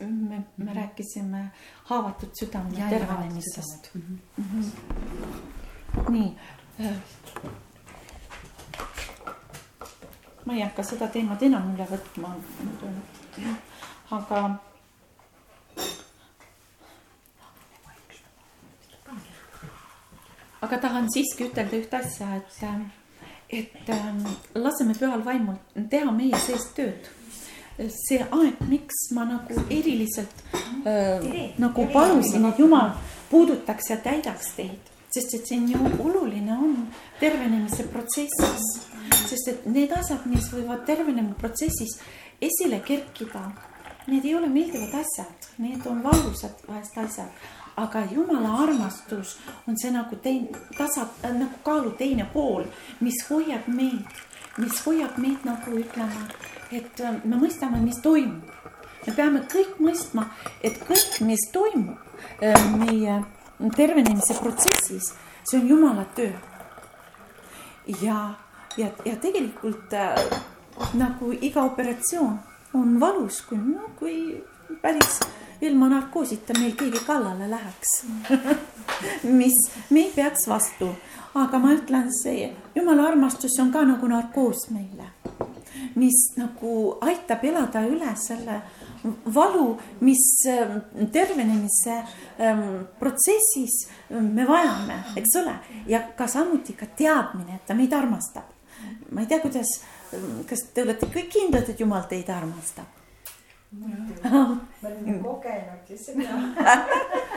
me, me rääkisime haavatud südame tervenemisest. Mm -hmm. nii ma ei hakka seda teemat enam üle võtma. aga. aga tahan siiski ütelda ühte asja, et, et ähm, laseme pühal vaimul teha meie sees tööd see aeg, miks ma nagu eriliselt äh, nagu palusin, et Jumal puudutaks ja täidaks teid, sest et see on ju oluline on tervenemise protsessis. Sest et need asjad, mis võivad tervenemisprotsessis esile kerkida, need ei ole meeldivad asjad, need on valusad vahest asjad, aga jumala armastus on see nagu teine, tasa äh,, nagu kaalu teine pool, mis hoiab meid, mis hoiab meid nagu ütleme, et äh, me mõistame, mis toimub. me peame kõik mõistma, et kõik, mis toimub äh, meie tervenemise protsessis, see on jumala töö. ja ja, ja tegelikult äh, nagu iga operatsioon on valus, kui no,, kui päris ilma narkoosita meil keegi kallale läheks mis me ei peaks vastu, aga ma ütlen, see jumala armastus on ka nagu narkoos meile, mis nagu aitab elada üle selle valu, mis ähm, tervenemise ähm, protsessis ähm, me vajame, eks ole, ja ka samuti ka teadmine, et ta meid armastab ma ei tea, kuidas, kas te olete kõik kindlad, et Jumal teid armastab? ma olen kogenud ja seda.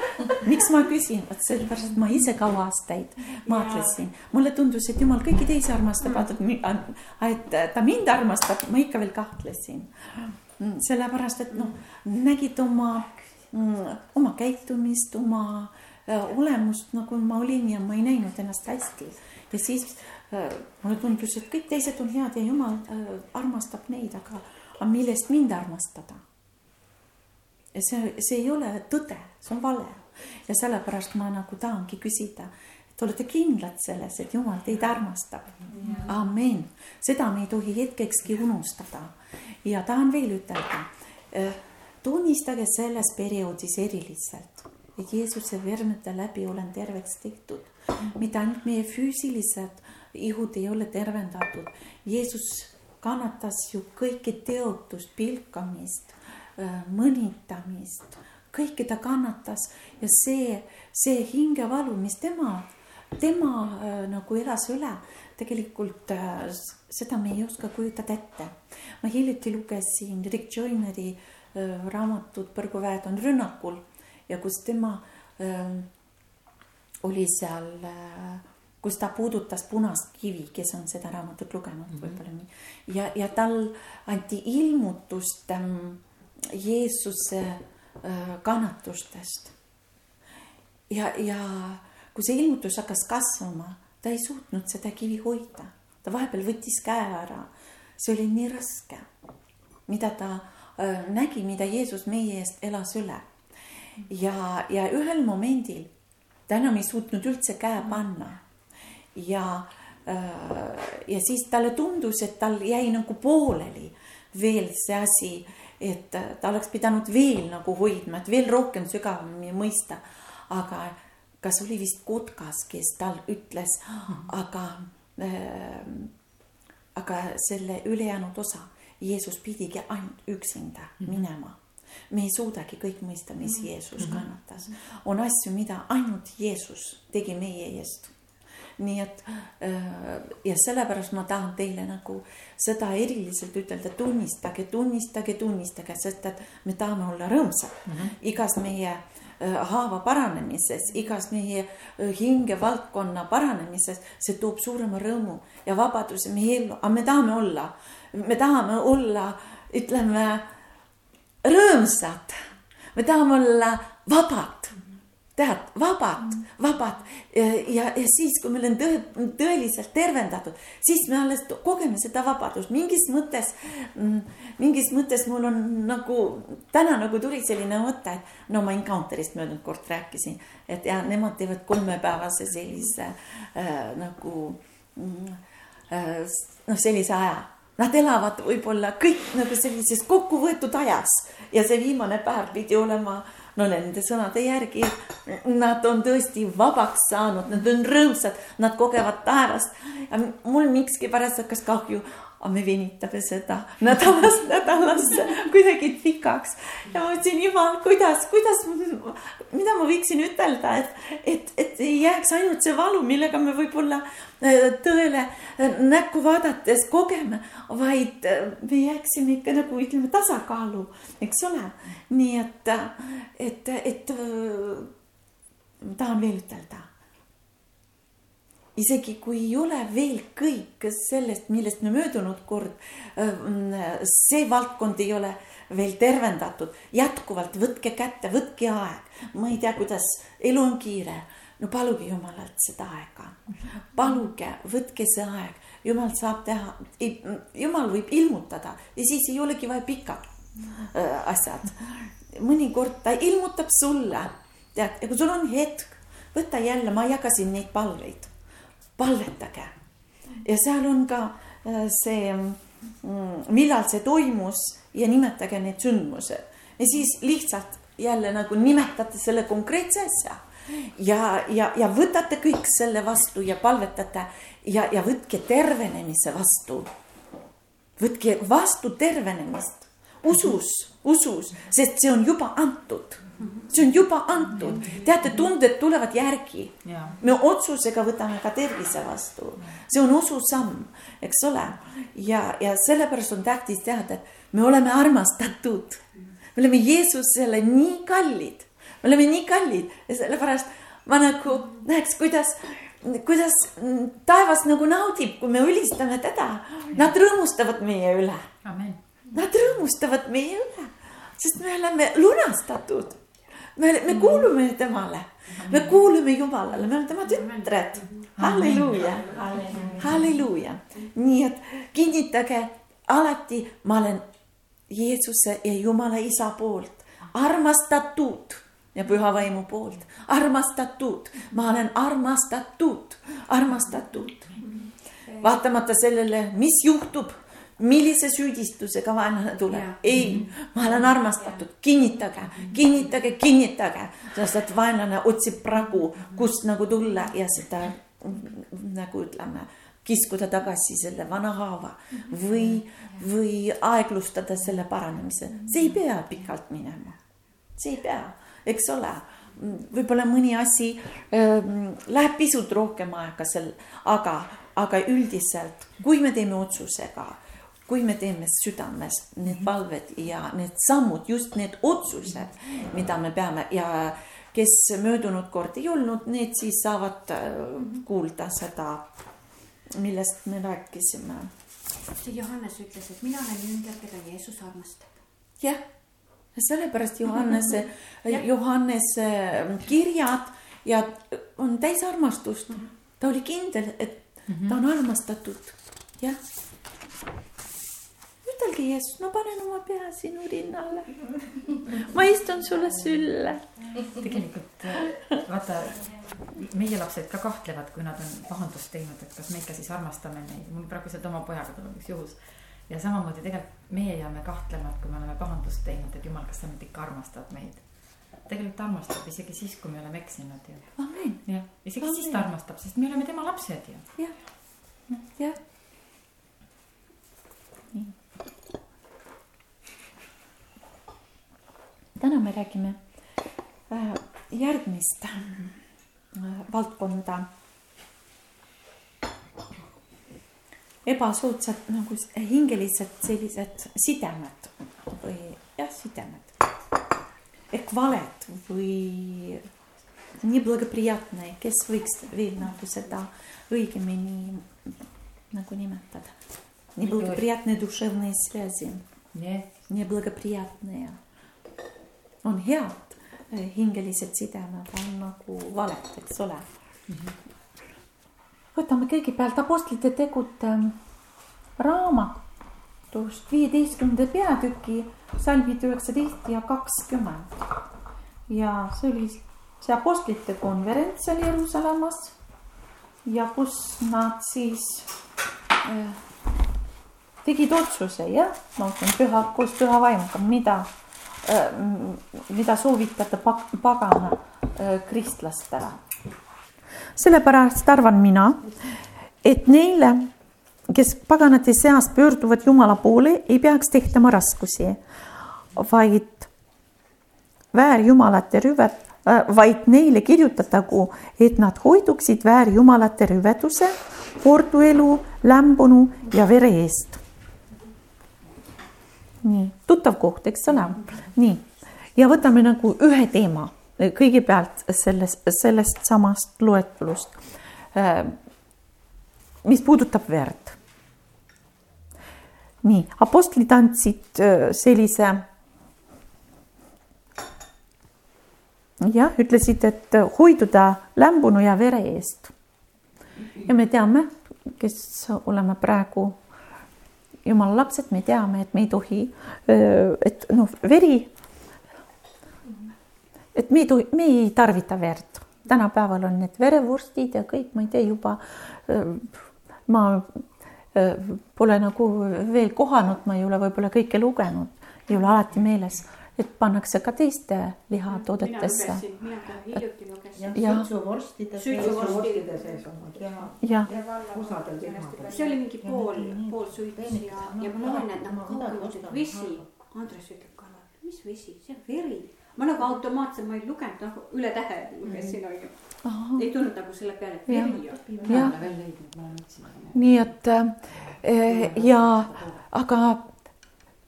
miks ma küsin, vot sellepärast, et ma ise kaua aastaid maadlesin, mulle tundus, et Jumal kõiki teisi armastab, et ta mind armastab, ma ikka veel kahtlesin. sellepärast, et noh, nägid oma, oma käitumist, oma äh, olemust nagu ma olin ja ma ei näinud ennast hästi ja siis Äh, mulle tundus, et kõik teised on head ja Jumal äh, armastab neid, aga, aga millest mind armastada? see, see ei ole tõde, see on vale ja sellepärast ma nagu tahangi küsida, et olete kindlad selles, et Jumal teid armastab. amen, seda me ei tohi hetkekski unustada ja tahan veel ütelda. Äh, tunnistage selles perioodis eriliselt, et Jeesuse vermete läbi olen terveks tehtud, mitte ainult meie füüsilised ihud ei ole tervendatud. Jeesus kannatas ju kõike teotust, pilkamist, äh, mõnitamist, kõike ta kannatas ja see, see hingevalu, mis tema, tema äh, nagu elas üle, tegelikult äh, seda me ei oska kujutada ette. ma hiljuti lugesin Rick Joyneri raamatut Põrguväed on rünnakul ja kus tema äh, oli seal äh, kus ta puudutas punast kivi, kes on seda raamatut lugenud mm -hmm. võib-olla nii. ja, ja tal anti ilmutust ähm, Jeesuse äh, kannatustest. ja, ja kui see ilmutus hakkas kasvama, ta ei suutnud seda kivi hoida, ta vahepeal võttis käe ära. see oli nii raske, mida ta äh, nägi, mida Jeesus meie eest elas üle. ja, ja ühel momendil ta enam ei suutnud üldse käe panna ja, äh, ja siis talle tundus, et tal jäi nagu pooleli veel see asi, et ta oleks pidanud veel nagu hoidma, et veel rohkem sügavamini mõista. aga kas oli vist Kotkas, kes tal ütles, aga äh,, aga selle ülejäänud osa Jeesus pidigi ainult üksinda mhm. minema me ei suudagi kõik mõista, mis mhm. Jeesus mhm. kannatas. on asju, mida ainult Jeesus tegi meie eest nii et äh, ja sellepärast ma tahan teile nagu seda eriliselt ütelda, tunnistage, tunnistage, tunnistage, sest et me tahame olla rõõmsad. Mm -hmm. igas meie äh, haava paranemises, igas meie äh, hingevaldkonna paranemises, see toob suurema rõõmu ja vabaduse meie ellu, aga me tahame olla, me tahame olla, ütleme, rõõmsad, me tahame olla vabad tead, vabad vabad ja, ja siis, kui me oleme tõe, tõeliselt tervendatud, siis me alles kogeme seda vabadust. Mingis mõttes, mm, mingis mõttes mul on nagu täna nagu tuli selline mõte, et no ma Encounterist möödunud kord rääkisin, et ja nemad teevad kolmepäevase sellise äh, nagu mm, äh, noh, sellise aja. Nad elavad võib-olla kõik nagu sellises kokkuvõetud ajas ja see viimane päev pidi olema no nende sõnade järgi, nad on tõesti vabaks saanud, nad on rõõmsad, nad kogevad taevast. mul miskipärast hakkas kahju aga me venitame seda nädalast nädalasse kuidagi pikaks. ja ma mõtlesin, jumal, kuidas, kuidas, mida ma võiksin ütelda, et, et, et ei jääks ainult see valu, millega me võib-olla äh, tõele äh, näkku vaadates kogeme, vaid äh, me jääksime ikka nagu ütleme tasakaalu, eks ole. nii et, et, et tahan veel ütelda isegi kui ei ole veel kõik sellest, millest me möödunud kord, see valdkond ei ole veel tervendatud, jätkuvalt võtke kätte, võtke aeg. ma ei tea, kuidas, elu on kiire. no paluge Jumalalt seda aega. paluge, võtke see aeg, Jumal saab teha, Jumal võib ilmutada ja siis ei olegi vaja pikad asjad. mõnikord ta ilmutab sulle, tead, ja kui sul on hetk, võta jälle, ma jagasin neid palveid palvetage. ja seal on ka äh, see, mm, millal see toimus ja nimetage need sündmused ja siis lihtsalt jälle nagu nimetate selle konkreetse asja ja, ja, ja võtate kõik selle vastu ja palvetate ja, ja võtke tervenemise vastu. võtke vastu tervenemist usus, usus, sest see on juba antud see on juba antud, teate, tunded tulevad järgi. me otsusega võtame ka tervise vastu, see on ususamm, eks ole. ja, ja sellepärast on tähtis teada, et me oleme armastatud. me oleme Jeesusele nii kallid, me oleme nii kallid ja sellepärast ma nagu näeks, kuidas kuidas taevas nagu naudib, kui me ülistame teda. Nad rõõmustavad meie üle. Nad rõõmustavad meie üle, sest me oleme lunastatud me, me kuulume temale, me kuulume Jumalale, me oleme tema tütred. halleluuja, halleluuja, nii et kinnitage alati, ma olen Jeesuse ja Jumala isa poolt. Armastatud ja püha vaimu poolt. Armastatud, ma olen armastatud, armastatud. vaatamata sellele, mis juhtub millise süüdistusega vaenlane tuleb, ei, ma olen armastatud, kinnitage, kinnitage, kinnitage, sest et vaenlane otsib praegu, kust nagu tulla ja seda nagu ütleme, kiskuda tagasi selle vana haava või, või aeglustada selle paranemise, see ei pea pikalt minema, see ei pea, eks ole. Võib-olla mõni asi äh, läheb pisut rohkem aega seal, aga, aga üldiselt, kui me teeme otsusega kui me teeme südamest need palved ja need sammud, just need otsused, mida me peame ja kes möödunud kord ei olnud, need siis saavad äh, kuulda seda, millest me rääkisime. see Johannes ütles, et mina olen jünger, keda Jeesus armastab. jah, sellepärast Johannese Johannese kirjad ja on täis armastust. ta oli kindel, et ta on armastatud, jah ütelge Jeesus, ma panen oma pea sinu rinnale. ma istun sulle sülle. tegelikult vaata, meie lapsed ka kahtlevad, kui nad on pahandust teinud, et kas me ikka siis armastame neid, mul praegusel oma pojaga tuleb üks juhus. ja samamoodi tegelikult meie jääme kahtlema, et kui me oleme pahandust teinud, et jumal, kas sa nüüd ikka armastad meid tegelikult ta armastab isegi siis, kui me oleme eksinud ju. jah, isegi Amen. siis ta armastab, sest me oleme tema lapsed ju. jah, jah. nii täna me räägime äh, järgmist äh, valdkonda. ebasoodsad nagu hingelised sellised sidemed või jah, sidemed ehk valed või nii kes võiks veel nagu seda õigemini nagu nimetada. Неблагоприятные душевные связи. Нет. Неблагоприятные on head eh, hingelised sidemed, on nagu valed, eks ole mm. -hmm. võtame kõigepealt Apostlite tegude raamatust viieteistkümnenda peatüki salmid üheksateist ja kakskümmend. ja see oli see Apostlite konverents seal Jeruusalemmas ja kus nad siis äh, tegid otsuse, jah, ma ütlen püha, koos püha vaimuga, mida, mida soovitate pagana kristlastele. sellepärast arvan mina, et neile, kes paganate seas pöörduvad Jumala poole, ei peaks tehtama raskusi, vaid väärjumalate rüvet, vaid neile kirjutatagu, et nad hoiduksid väärjumalate rüveduse, korduelu, lämbunu ja vere eest nii, tuttav koht, eks ole, nii. Ja võtame nagu ühe teema. Kõigepealt sellest, sellest samast loetulust, äh, mis puudutab verd. nii, apostlid andsid äh, sellise jah, ütlesid, et hoiduda lämbunu ja vere eest. ja me teame, kes oleme praegu jumala lapsed, me teame, et me ei tohi, et noh, veri. et me ei tohi, me ei tarvita verd, tänapäeval on need verevurstid ja kõik, ma ei tea juba. ma pole nagu veel kohanud, ma ei ole võib-olla kõike lugenud, ei ole alati meeles et pannakse ka teiste lihatoodetesse. jah, suitsuvorstide sees on. jah. see oli mingi pool, pool suits ja, ja ma loen, et nagu kaugelt, et vesi. Andres ütleb ka, mis vesi, see on veri. ma nagu automaatselt, ma ei lugenud nagu üle tähe lugesin onju. ei tulnud nagu selle peale, et veri on. nii et äh, ja, aga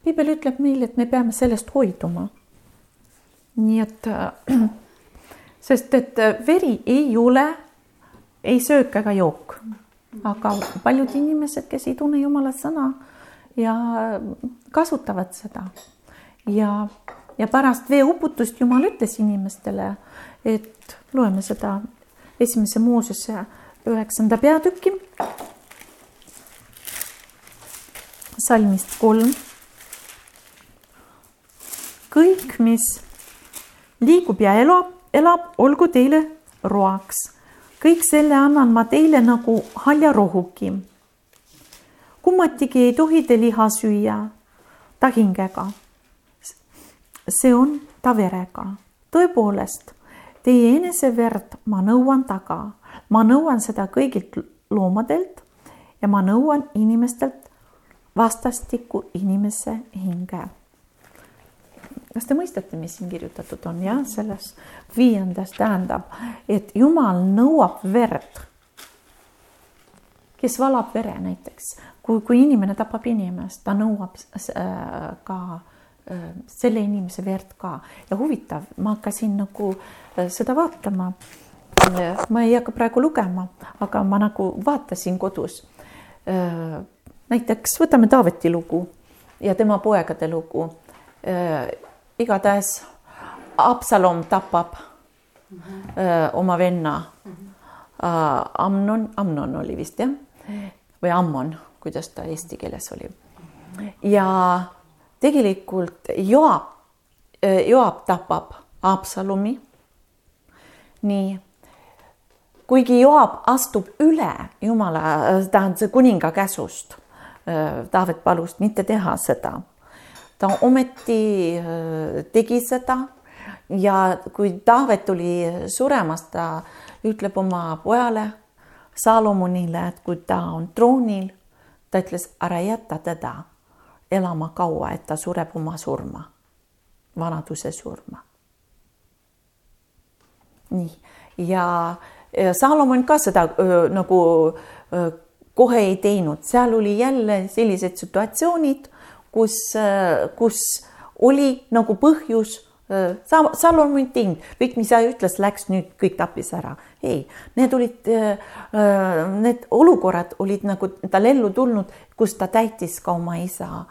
piibel ütleb meile, et me peame sellest hoiduma. nii et, sest et veri ei ole ei söök ega jook, aga paljud inimesed, kes ei tunne Jumala sõna ja kasutavad seda. Ja, ja pärast veeuputust Jumal ütles inimestele, et loeme seda esimese Moosese üheksanda peatüki. Salmist kolm kõik, mis liigub ja elab, elab, olgu teile roaks. kõik selle annan ma teile nagu haljarohuki. kummatigi ei tohi te liha süüa ta hingega. see on ta verega. tõepoolest, teie eneseverd ma nõuan taga, ma nõuan seda kõigilt loomadelt ja ma nõuan inimestelt vastastikku inimese hinge kas te mõistate, mis siin kirjutatud on, jah, selles viiendas tähendab, et Jumal nõuab verd. kes valab vere näiteks, kui, kui inimene tapab inimest, ta nõuab äh, ka äh, selle inimese verd ka ja huvitav, ma hakkasin nagu äh, seda vaatama. ma ei hakka praegu lugema, aga ma nagu vaatasin kodus. näiteks võtame Taaveti lugu ja tema poegade lugu igatahes Absalom tapab öö, oma venna. -hmm. Amnon, Amnon oli vist jah, või Ammon, kuidas ta eesti keeles oli. ja tegelikult Joab, Joab tapab Absalomi. nii, kuigi Joab astub üle Jumala, tähendab see kuninga käsust. Taavet palus mitte teha seda ta ometi äh, tegi seda. Ja kui Taavet tuli suremas, ta ütleb oma pojale Salomonile, et kui ta on troonil, ta ütles, ära jäta teda elama kaua, et ta sureb oma surma, vanaduse surma. nii, ja Salomon ka seda öö, nagu öö, kohe ei teinud, seal oli jälle sellised situatsioonid kus, kus oli nagu põhjus Salomon ting, kõik, mis ta ütles, läks nüüd kõik tappis ära. ei, need olid, need olukorrad olid nagu tal ellu tulnud, kus ta täitis ka oma isa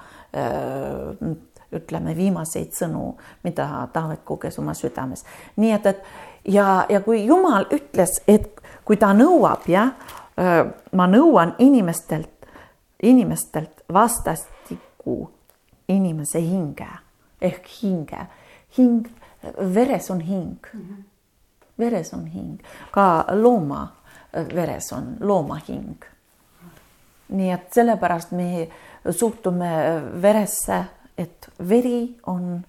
ütleme viimaseid sõnu, mida Taavet koges oma südames. nii et, et ja, ja kui Jumal ütles, et kui ta nõuab, jah, ma nõuan inimestelt, inimestelt vastastikku inimese hinge ehk hinge. hing, veres on hing mm. -hmm. veres on hing, ka looma veres on looma hing. nii et sellepärast me suhtume veresse, et veri on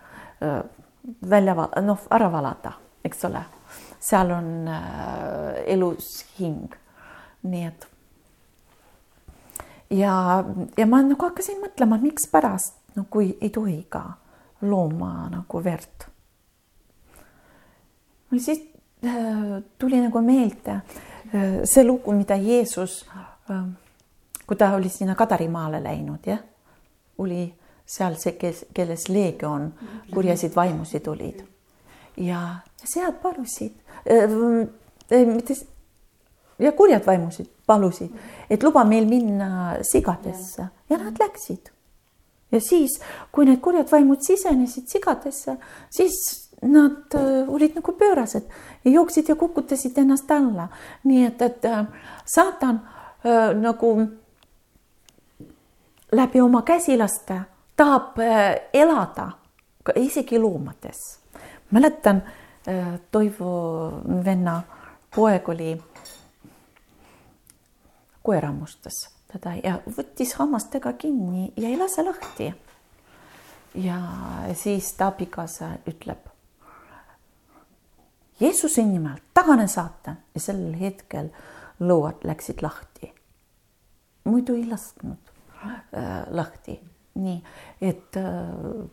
välja, noh, ära valada, eks ole. seal on elus hing. nii et ja, ja ma nagu hakkasin mõtlema, mikspärast, no kui ei tohi ka looma nagu verd. mul siis äh, tuli nagu meelde äh, see lugu, mida Jeesus äh,, kui ta oli sinna Kadarimaale läinud, jah, oli seal see, kes, kelles leegion kurjasid vaimusid olid ja, sead palusid äh mitte ja kurjad vaimusid palusid, et luba meil minna sigadesse ja nad läksid. Ja siis, kui need kurjad vaimud sisenesid sigadesse, siis nad äh, olid nagu pöörased ja jooksid ja kukutasid ennast alla. nii et, et äh, saatan äh, nagu läbi oma käsilaste tahab elada ka isegi loomades. mäletan Toivo venna poeg oli koer hammustas teda ja võttis hammastega kinni ja ei lase lahti. ja siis ta abikaasa ütleb. Jeesuse nimel tagane saatan ja sel hetkel lõuad läksid lahti. muidu ei lasknud äh, lahti, nii et äh,.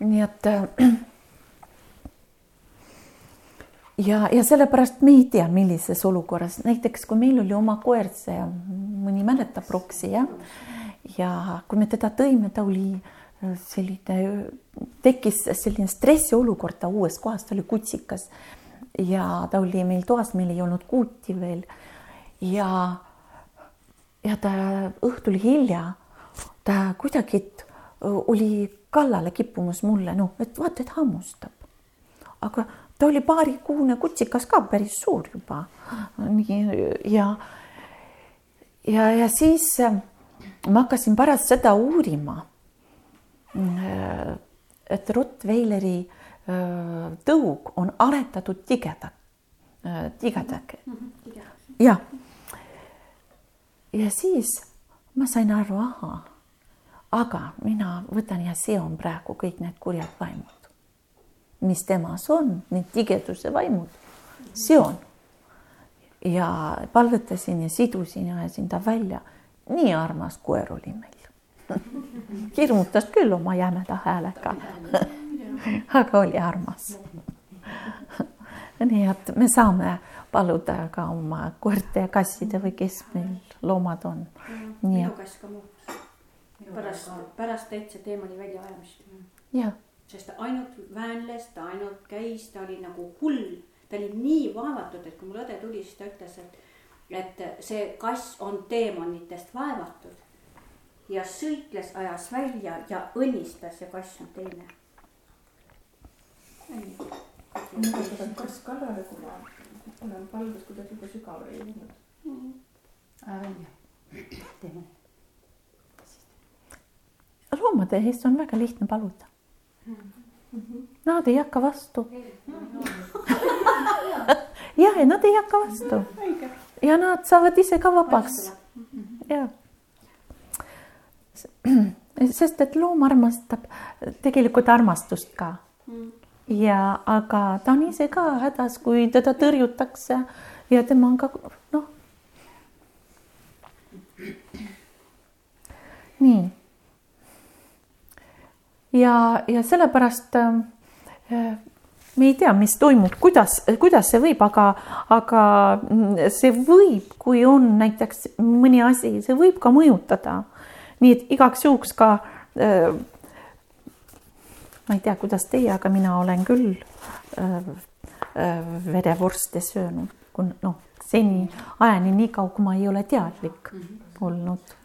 nii et äh, ja, ja sellepärast me ei tea, millises olukorras, näiteks kui meil oli oma koer, see mõni mäletab Roksi jah, ja kui me teda tõime, ta oli äh, selline, tekkis selline stressiolukord, ta uues kohas, ta oli kutsikas. Ja ta oli meil toas, meil ei olnud kuuti veel. Ja, ja ta õhtul hilja, ta kuidagi oli kallale kippumas mulle, noh, et vaata, et hammustab. aga ta oli paarikuune kutsikas ka päris suur juba. nii ja, ja, ja siis äh, ma hakkasin pärast seda uurima. Äh, et Rottweileri äh, tõug on aretatud tigeda, tigedake. jah. ja siis ma sain aru, ahah, aga mina võtan ja seon praegu kõik need kurjad vaimud mis temas on, need tigeduse vaimud, seon. ja palvetasin ja sidusin ja ajasin ta välja. nii armas koer oli meil hirmutas küll oma jämeda häälega aga oli armas nii et me saame paluda ka oma koerte ja kasside või kes meil loomad on. minu kass ka muutus pärast, pärast täitsa teemani väljaajamist. jah sest ta ainult väänles, ta ainult käis, ta oli nagu hull, ta oli nii vaevatud, et kui mul õde tuli, siis ta ütles, et, et see kass on teemonitest vaevatud. ja sõitles, ajas välja ja õnnistas ja kass on teine. kass kallale, kui ma olen palves, kui ta juba sügavale jõudnud mm. -hmm. välja, teeme. loomade eest on väga lihtne paluda Nad ei hakka vastu. jah, ja nad ei hakka vastu. ja nad saavad ise ka vabaks. ja. sest et loom armastab tegelikult armastust ka. ja, aga ta on ise ka hädas, kui teda tõrjutakse ja tema on ka noh. nii ja, ja sellepärast äh, me ei tea, mis toimub, kuidas, kuidas see võib, aga, aga see võib, kui on näiteks mõni asi, see võib ka mõjutada. nii et igaks juhuks ka äh,. ma ei tea, kuidas teie, aga mina olen küll äh, äh, verevorste söönud, kui noh, seni ajani nii kaua, kui ma ei ole teadlik olnud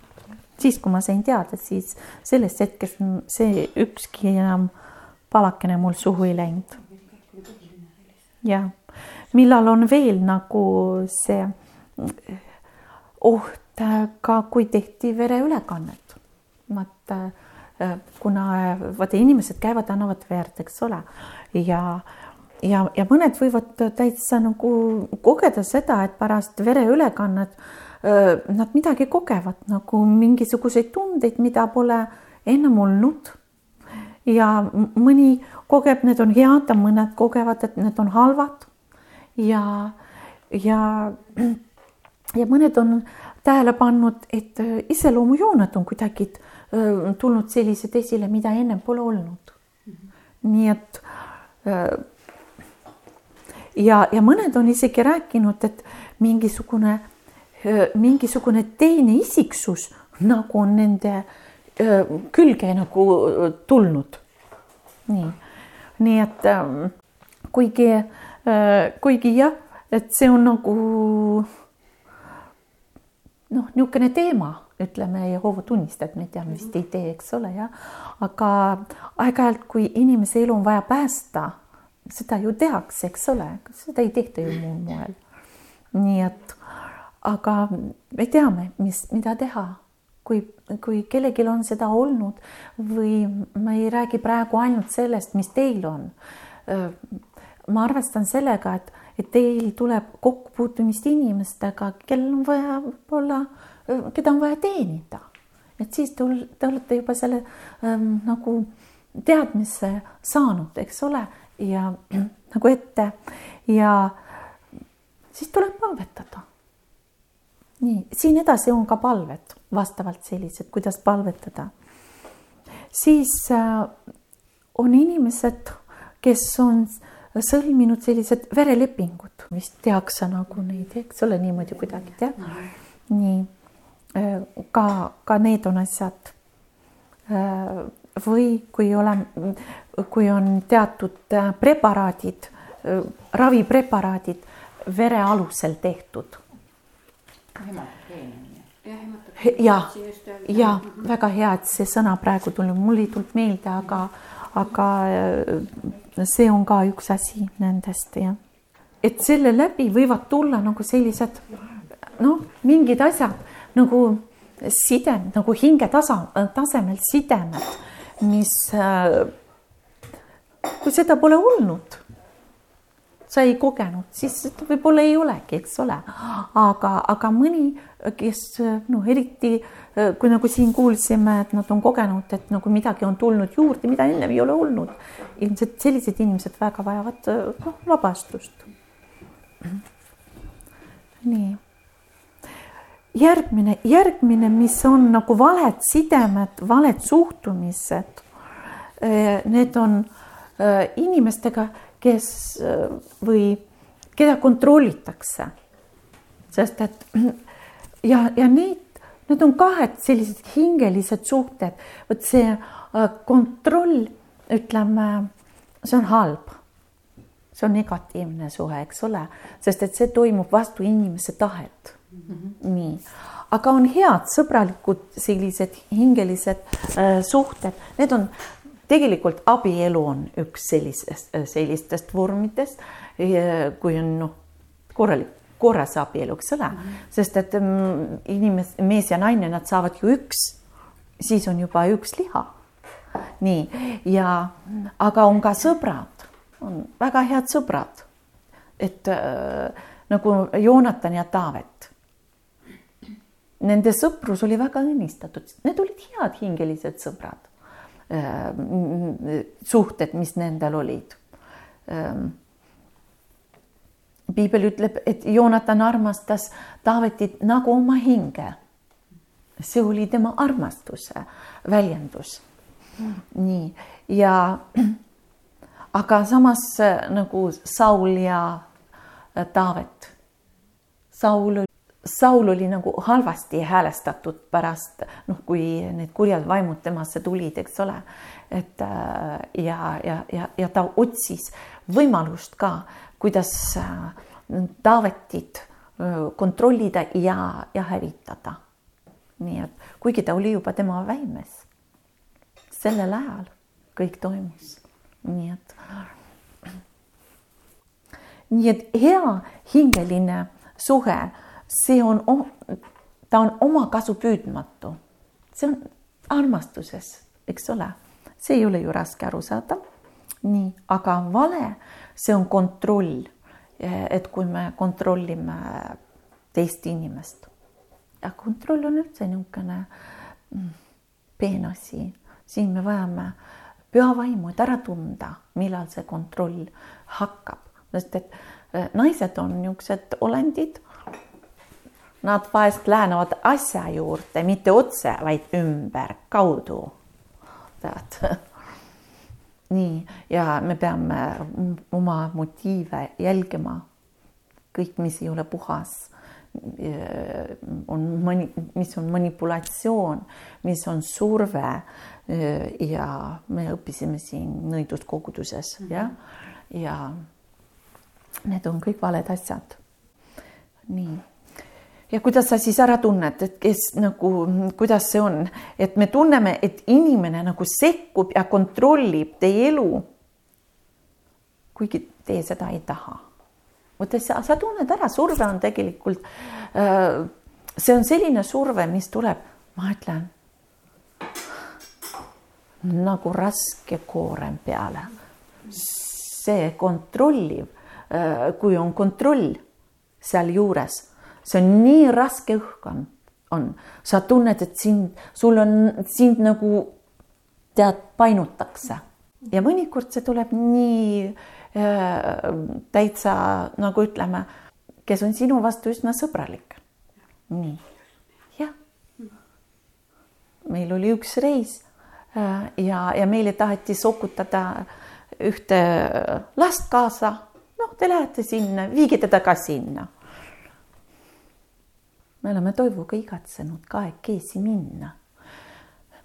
siis, kui ma sain teada, siis sellest hetkest see ükski enam palakene mul suhu ei läinud. jah, millal on veel nagu see oht ka, kui tehti vereülekannet. vaata, kuna vaata inimesed käivad, annavad verd, eks ole, ja ja, ja mõned võivad täitsa nagu kogeda seda, et pärast vereülekannet nad midagi kogevad nagu mingisuguseid tundeid, mida pole ennem olnud. ja mõni kogeb, need on head, mõned kogevad, et need on halvad. ja, ja, ja mõned on tähele pannud, et iseloomujooned on kuidagi tulnud sellised esile, mida ennem pole olnud. nii et ja, ja mõned on isegi rääkinud, et mingisugune, mingisugune teine isiksus nagu on nende külge nagu tulnud. nii, nii et kuigi, kuigi jah, et see on nagu noh, niisugune teema, ütleme Jehoova tunnistajad, me teame vist ei tee, eks ole, jah. aga aeg-ajalt, kui inimese elu on vaja päästa seda ju tehakse, eks ole, seda ei tehta ju muul moel. nii et, aga me teame, mis, mida teha, kui, kui kellelgi on seda olnud või ma ei räägi praegu ainult sellest, mis teil on. ma arvestan sellega, et, et teil tuleb kokkupuutumist inimestega, kellel on vaja võib-olla, keda on vaja teenida. et siis te, te olete juba selle ähm, nagu teadmisse saanud, eks ole ja nagu ette ja siis tuleb palvetada. Nii, siin edasi on ka palved vastavalt sellised, kuidas palvetada. siis äh, on inimesed, kes on sõlminud sellised verelepingud, vist tehakse nagu neid, eks ole, niimoodi kuidagi jah. nii äh, ka, ka need on asjad äh, või kui oleme, kui on teatud preparaadid, ravipreparaadid vere alusel tehtud. Ja, ja väga hea, et see sõna praegu tuli, mul ei tulnud meelde, aga, aga äh, see on ka üks asi nendest jah. et selle läbi võivad tulla nagu sellised noh, mingid asjad nagu sidem nagu hinge tasa, tasemel sidemed mis, äh, kui seda pole olnud, sa ei kogenud, siis võib-olla ei olegi, eks ole. aga, aga mõni, kes noh, eriti äh, kui nagu siin kuulsime, et nad on kogenud, et nagu midagi on tulnud juurde, mida ennem ei ole olnud. ilmselt sellised inimesed väga vajavad noh, vabastust. nii järgmine, järgmine, mis on nagu valed sidemed, valed suhtumised. Need on eh, inimestega, kes eh, või keda kontrollitakse. sest et ja, ja neid, need on kahed sellised hingelised suhted, vot see kontroll, ütleme, see on halb see on negatiivne suhe, eks ole, sest et see toimub vastu inimese tahet mm. -hmm. nii, aga on head sõbralikud sellised hingelised äh, suhted, need on tegelikult abielu on üks sellisest, äh, sellistest vormidest, kui on noh, korralik, korras abielu, eks ole mm, -hmm. sest et mm, inimes-, mees ja naine, nad saavad ju üks, siis on juba üks liha. nii, ja aga on ka sõbrad, on väga head sõbrad, et äh, nagu Joonatan ja Taavet nende sõprus oli väga õnnistatud, need olid head hingelised sõbrad. Ehm, suhted, mis nendel olid. Ehm, piibel ütleb, et Joonatan armastas Taavetit nagu oma hinge. see oli tema armastuse väljendus. nii ja aga samas nagu Saul ja Taavet. Saul Saul oli nagu halvasti häälestatud pärast noh, kui need kurjad vaimud temasse tulid, eks ole. et äh, ja, ja, ja, ja ta otsis võimalust ka, kuidas äh, Taavetit äh, kontrollida ja, ja hävitada. nii et kuigi ta oli juba tema väimes, sellel ajal kõik toimus, nii et nii et hea hingeline suhe see on, ta on omakasu püüdmatu. see on armastuses, eks ole, see ei ole ju raske aru saada. nii, aga vale, see on kontroll. et kui me kontrollime teist inimest, ja kontroll on üldse niisugune mm, peen asi, siin me vajame püha vaimu, et ära tunda, millal see kontroll hakkab, sest et äh, naised on niisugused olendid. Nad vahest lähenevad asja juurde, mitte otse, vaid ümberkaudu. tead nii, ja me peame oma motiive jälgima. kõik, mis ei ole puhas, on mani-, mis on manipulatsioon, mis on surve ja me õppisime siin nõiduskoguduses mm -hmm. jah, ja need on kõik valed asjad. nii ja kuidas sa siis ära tunned, et kes nagu, kuidas see on, et me tunneme, et inimene nagu sekkub ja kontrollib teie elu. kuigi teie seda ei taha. vot sa, sa tunned ära, surve on tegelikult äh,, see on selline surve, mis tuleb, ma ütlen nagu raske koorem peale. see kontrolliv, äh, kui on kontroll sealjuures see on nii raske õhk on, on, sa tunned, et sind, sul on sind nagu tead, painutakse ja mõnikord see tuleb nii äh, täitsa nagu ütleme, kes on sinu vastu üsna sõbralik. nii, jah. meil oli üks reis äh, ja, ja meile taheti sokutada ühte last kaasa. noh, te lähete sinna, viige teda ka sinna me oleme Toivuga igatsenud kahekesi minna.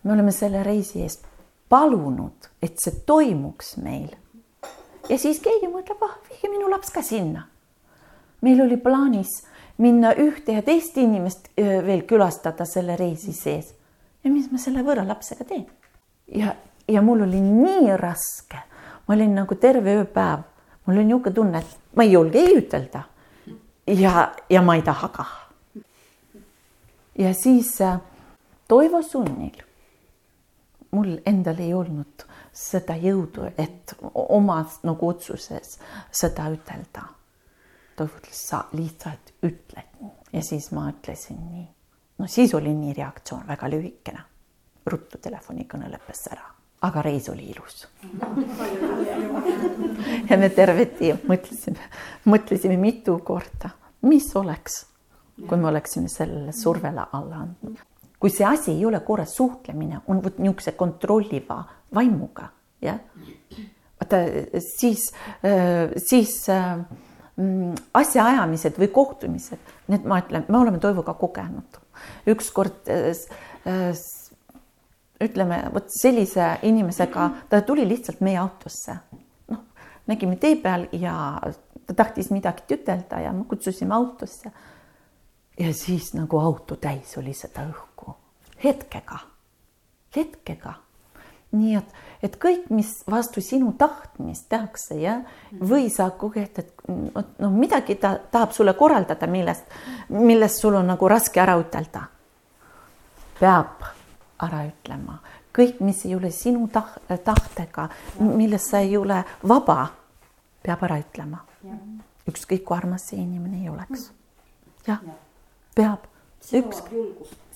me oleme selle reisi eest palunud, et see toimuks meil. ja siis keegi mõtleb, ah, viige minu laps ka sinna. meil oli plaanis minna ühte ja teist inimest veel külastada selle reisi sees. ja mis ma selle võõra lapsega teen? ja, ja mul oli nii raske, ma olin nagu terve ööpäev, mul oli niisugune tunne, et ma ei julge ei ütelda. ja, ja ma ei taha kah ja siis äh, Toivo sunnil mul endal ei olnud seda jõudu, et omas nagu otsuses seda ütelda. Toivo ütles, sa lihtsalt ütled nii ja siis ma ütlesin nii. no siis oli nii reaktsioon väga lühikene. ruttu telefonikõne lõppes ära, aga reis oli ilus ja me terveti mõtlesime, mõtlesime mitu korda, mis oleks kui me oleksime sellele survele alla andnud. kui see asi ei ole korras, suhtlemine on vot niisuguse kontrolliva vaimuga, jah. vaata siis, siis mm, asjaajamised või kohtumised, need ma ütlen, me oleme Toivoga kogenud. ükskord ütleme, vot sellise inimesega, ta tuli lihtsalt meie autosse. noh, nägime tee peal ja ta tahtis midagi ütelda ja me kutsusime autosse ja siis nagu auto täis oli seda õhku. Hetkega, hetkega. nii et, et kõik, mis vastu sinu tahtmist tehakse, jah, või sa koged, et no midagi ta tahab sulle korraldada, millest, millest sul on nagu raske ära ütelda. peab ära ütlema. Kõik, mis ei ole sinu tah-, tahtega, milles sa ei ole vaba, peab ära ütlema. ükskõik kui armas see inimene ei oleks. jah. Ja peab. üks,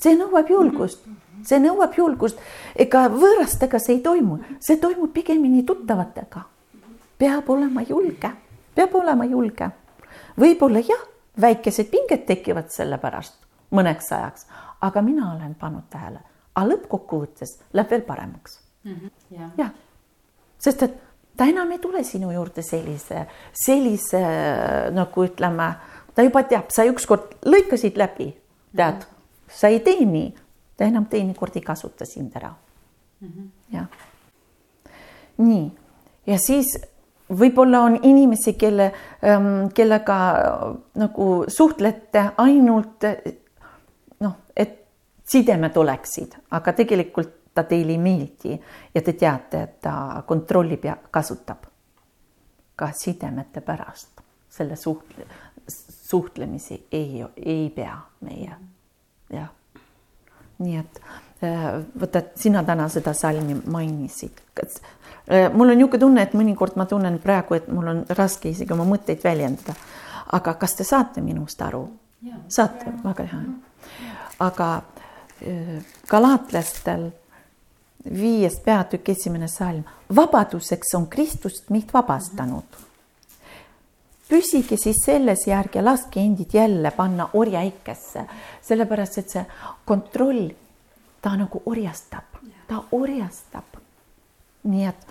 see nõuab julgust, see nõuab julgust, ega võõrastega see ei toimu, see toimub pigemini tuttavatega. peab olema julge, peab olema julge. võib-olla jah, väikesed pinged tekivad selle pärast mõneks ajaks, aga mina olen pannud tähele, aga lõppkokkuvõttes läheb veel paremaks mm. -hmm. jah ja. ja., sest et ta enam ei tule sinu juurde sellise, sellise nagu ütleme ta juba teab, sa ükskord lõikasid läbi, tead, sa ei tee nii, ta enam teinekord ei kasuta sind ära mm. -hmm. jah. nii, ja siis võib-olla on inimesi, kelle, ähm, kellega nagu suhtlete ainult noh, et sidemed oleksid, aga tegelikult ta teile ei meeldi ja te teate, et ta kontrollib ja kasutab ka sidemete pärast selle suhtle suhtlemisi ei, ei pea meie, jah. nii et äh, vaata, sina täna seda salmi mainisid. Äh, mul on niisugune tunne, et mõnikord ma tunnen praegu, et mul on raske isegi oma mõtteid väljendada. aga kas te saate minust aru? saate, väga hea. aga öö, galaatlastel viies peatükk esimene salm, vabaduseks on Kristust meid vabastanud. Püsige siis selles järgi ja laske endid jälle panna orjaikesse, sellepärast et see kontroll, ta nagu orjastab, ta orjastab. nii et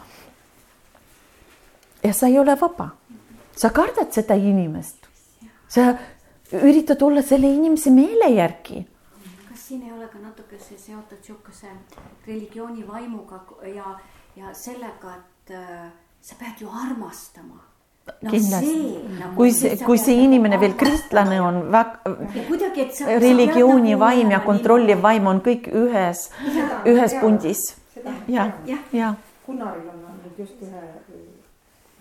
ja sa ei ole vaba, sa kardad seda inimest, sa üritad olla selle inimese meele järgi. Kas siin ei ole ka natuke see seotud sihukese religiooni vaimuga ja, ja sellega, et äh, sa pead ju armastama no,. kindlasti, nagu, kui see, kui see inimene veel kristlane on kuidagi, et sa. religiooni vaim ja kontrolliv vaim on kõik ühes, ühes pundis. ja, ja, ja. Gunnaril on olnud just ühe,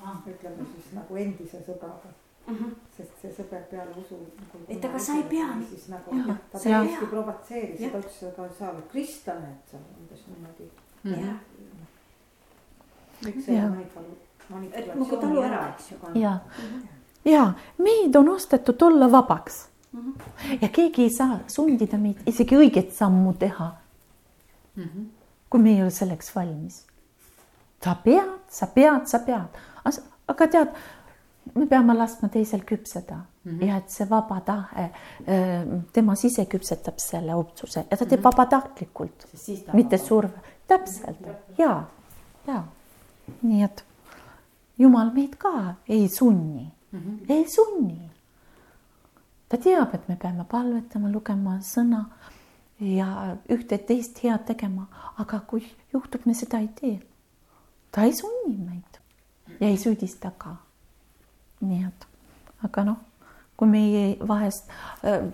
ütleme siis nagu endise sõbraga Mm -hmm. sest see sõber peale usu nagu,. et aga sa ei pea. siis nagu ta täiesti provotseeris ja ta ütles, aga sa oled kristlane, et sa umbes niimoodi mm. -hmm. üks see manipulatsioon. nagu talu ära, eks ju. ja, ja meid on ostetud olla vabaks mm. -hmm. ja keegi ei saa sundida meid isegi õiget sammu teha mm. -hmm. kui me ei ole selleks valmis. sa pead, sa pead, sa pead, aga tead me peame laskma teisel küpseda mm -hmm. ja et see vaba tahe, tema sise küpsetab selle otsuse ja ta teeb mm -hmm. vabatahtlikult, mitte surve, täpselt ja, ja nii et jumal meid ka ei sunni mm, -hmm. ei sunni. ta teab, et me peame palvetama, lugema sõna ja ühte-teist head tegema, aga kui juhtub, me seda ei tee, ta ei sunni meid ja ei süüdista ka nii et, aga noh, kui meie vahest äh,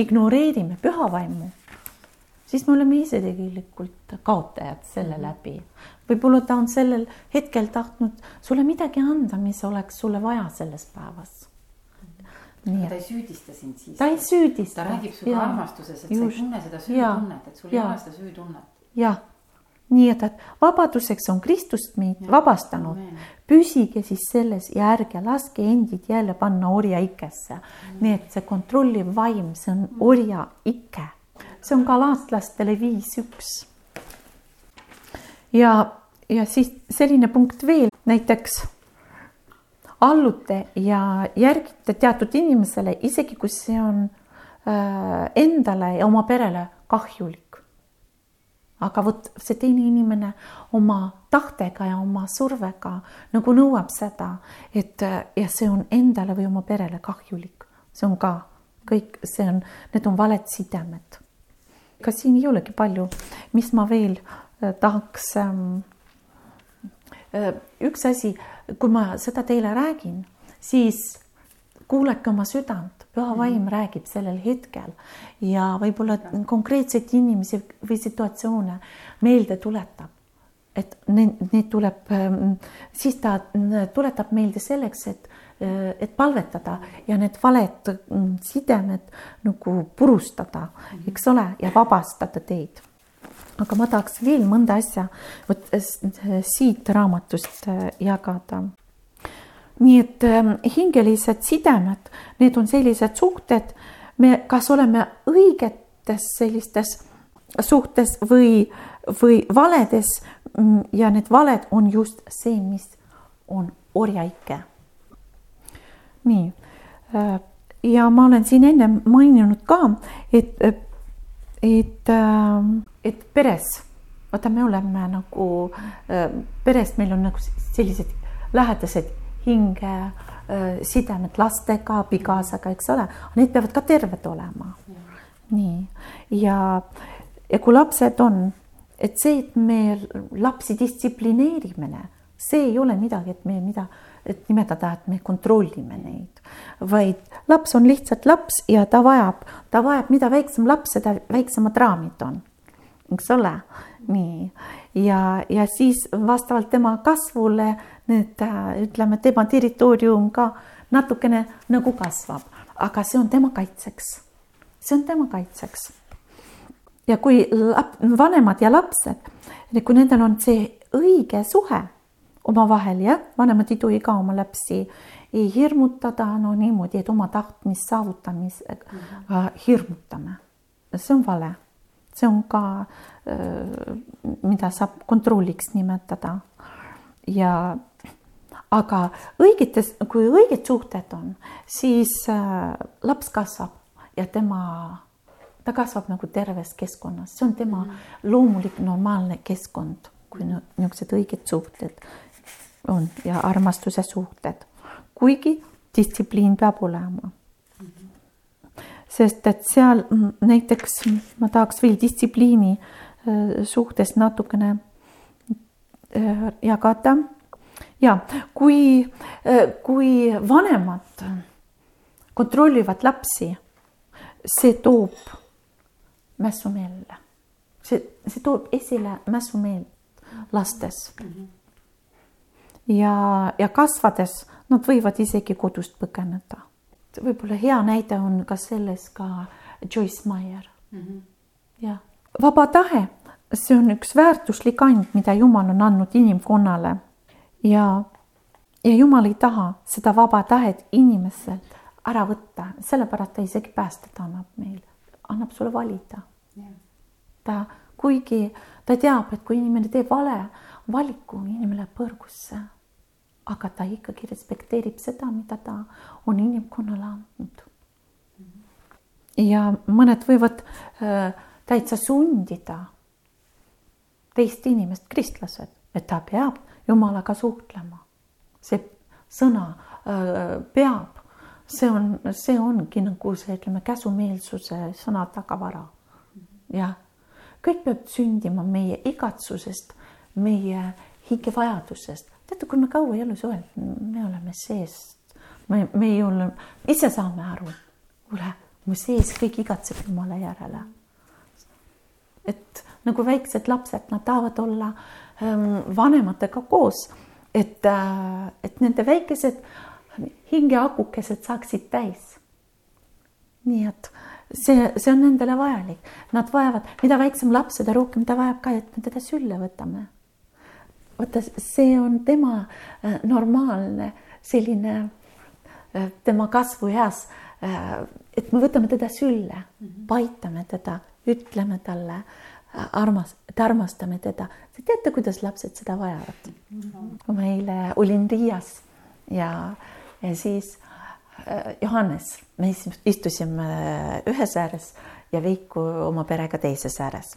ignoreerime püha vaimu, siis me oleme ise tegelikult kaotajad selle mhm. läbi. võib-olla ta on sellel hetkel tahtnud sulle midagi anda, mis oleks sulle vaja selles päevas. Nii, ta ei süüdista sind siis. ta ei süüdista. ta räägib sinuga armastuses, et just, sa ei tunne seda süütunnet, et sul ei ole seda süütunnet. jah nii et, et vabaduseks on Kristust meid ja, vabastanud. püsige siis selles ja ärge laske endid jälle panna orjaikesse mm.. nii et see kontrolliv vaim, see on mm. orjaike. See on galaatlastele viis üks. ja, ja siis selline punkt veel, näiteks allute ja järgite teatud inimesele, isegi kui see on äh, endale ja oma perele kahjulik aga vot see teine inimene oma tahtega ja oma survega nagu nõuab seda, et ja see on endale või oma perele kahjulik, see on ka kõik, see on, need on valed sidemed. Kas siin ei olegi palju, mis ma veel äh, tahaks ähm,. Äh, üks asi, kui ma seda teile räägin, siis kuulake oma südant püha mhm. vaim räägib sellel hetkel ja võib-olla konkreetseid inimesi või situatsioone meelde tuletab. Et need, need tuleb, ähm, siis ta tuletab meelde selleks, et, äh, et palvetada ja need valed mm, sidemed nagu purustada, mhm. eks ole, ja vabastada teid aga ma tahaks veel mõnda asja vot siit raamatust äh, jagada nii et ähm, hingelised sidemed, need on sellised suhted, me kas oleme õigetes sellistes suhtes või, või valedes ja need valed on just see, mis on orjaike. nii äh, ja ma olen siin ennem maininud ka, et, et, ähm, et peres, vaata, me oleme nagu äh, peres, meil on nagu sellised lähedased hinge, sidemed lastega, abikaasaga, eks ole, need peavad ka terved olema. nii ja, ja kui lapsed on, et see, et me lapsi distsiplineerime, see ei ole midagi, et me mida, et nimetada, et me kontrollime neid, vaid laps on lihtsalt laps ja ta vajab, ta vajab, mida väiksem laps, seda väiksemad raamid on, eks ole, nii ja, ja siis vastavalt tema kasvule need ütleme, tema territoorium ka natukene nagu kasvab, aga see on tema kaitseks. see on tema kaitseks. Ja kui lap, vanemad ja lapsed, kui nendel on see õige suhe omavahel, jah, vanemad ei tohi ka oma lapsi ei hirmutada, no niimoodi, et oma tahtmist saavutamisega mm -hmm. hirmutame. see on vale. see on ka, mida saab kontrolliks nimetada. ja aga õigetes, kui õiged suhted on, siis laps kasvab ja tema, ta kasvab nagu terves keskkonnas, see on tema loomulik normaalne keskkond, kui niisugused õiged suhted on ja armastuse suhted, kuigi distsipliin peab olema. Sest et seal näiteks ma tahaks veel distsipliini äh, suhtes natukene äh, jagada. ja kui, äh, kui vanemad kontrollivad lapsi, see toob mässumeele, see, see toob esile mässumeelt lastes mm. -hmm. ja, ja kasvades nad võivad isegi kodust põgeneda võib-olla hea näide on ka selles ka Joyce Meyer mm. -hmm. jah, vaba tahe, see on üks väärtuslik and, mida Jumal on andnud inimkonnale ja, ja Jumal ei taha seda vaba tahet inimeselt ära võtta, sellepärast ta isegi päästet annab meile, annab sulle valida ta, kuigi ta teab, et kui inimene teeb vale valiku, inimene läheb põrgusse aga ta ikkagi respekteerib seda, mida ta on inimkonnale andnud. ja mõned võivad äh, täitsa sundida teist inimest, kristlased, et ta peab Jumalaga suhtlema. see sõna äh, peab, see on, see ongi nagu see, ütleme, käsumeelsuse sõna tagavara. jah, kõik peab sündima meie igatsusest, meie hingevajadusest teate, kui me kaua ei ole suhelnud, me oleme sees, me, me ei ole, ise saame aru, kuule, mu sees kõik igatseb Jumala järele. et nagu väiksed lapsed, nad tahavad olla ähm, vanematega koos, et äh,, et nende väikesed hingeakukesed saaksid täis. nii et see, see on nendele vajalik, nad vajavad, mida väiksem laps, seda rohkem ta vajab ka, et me teda sülle võtame vaata, see on tema äh, normaalne selline äh, tema kasvueas, äh, et me võtame teda sülle mm, -hmm. paitame teda, ütleme talle armas, et armastame teda. Te teate, kuidas lapsed seda vajavad mm. -hmm. kui ma eile olin Riias ja, ja siis Johannes, me istusime ühes ääres ja Veiku oma perega teises ääres.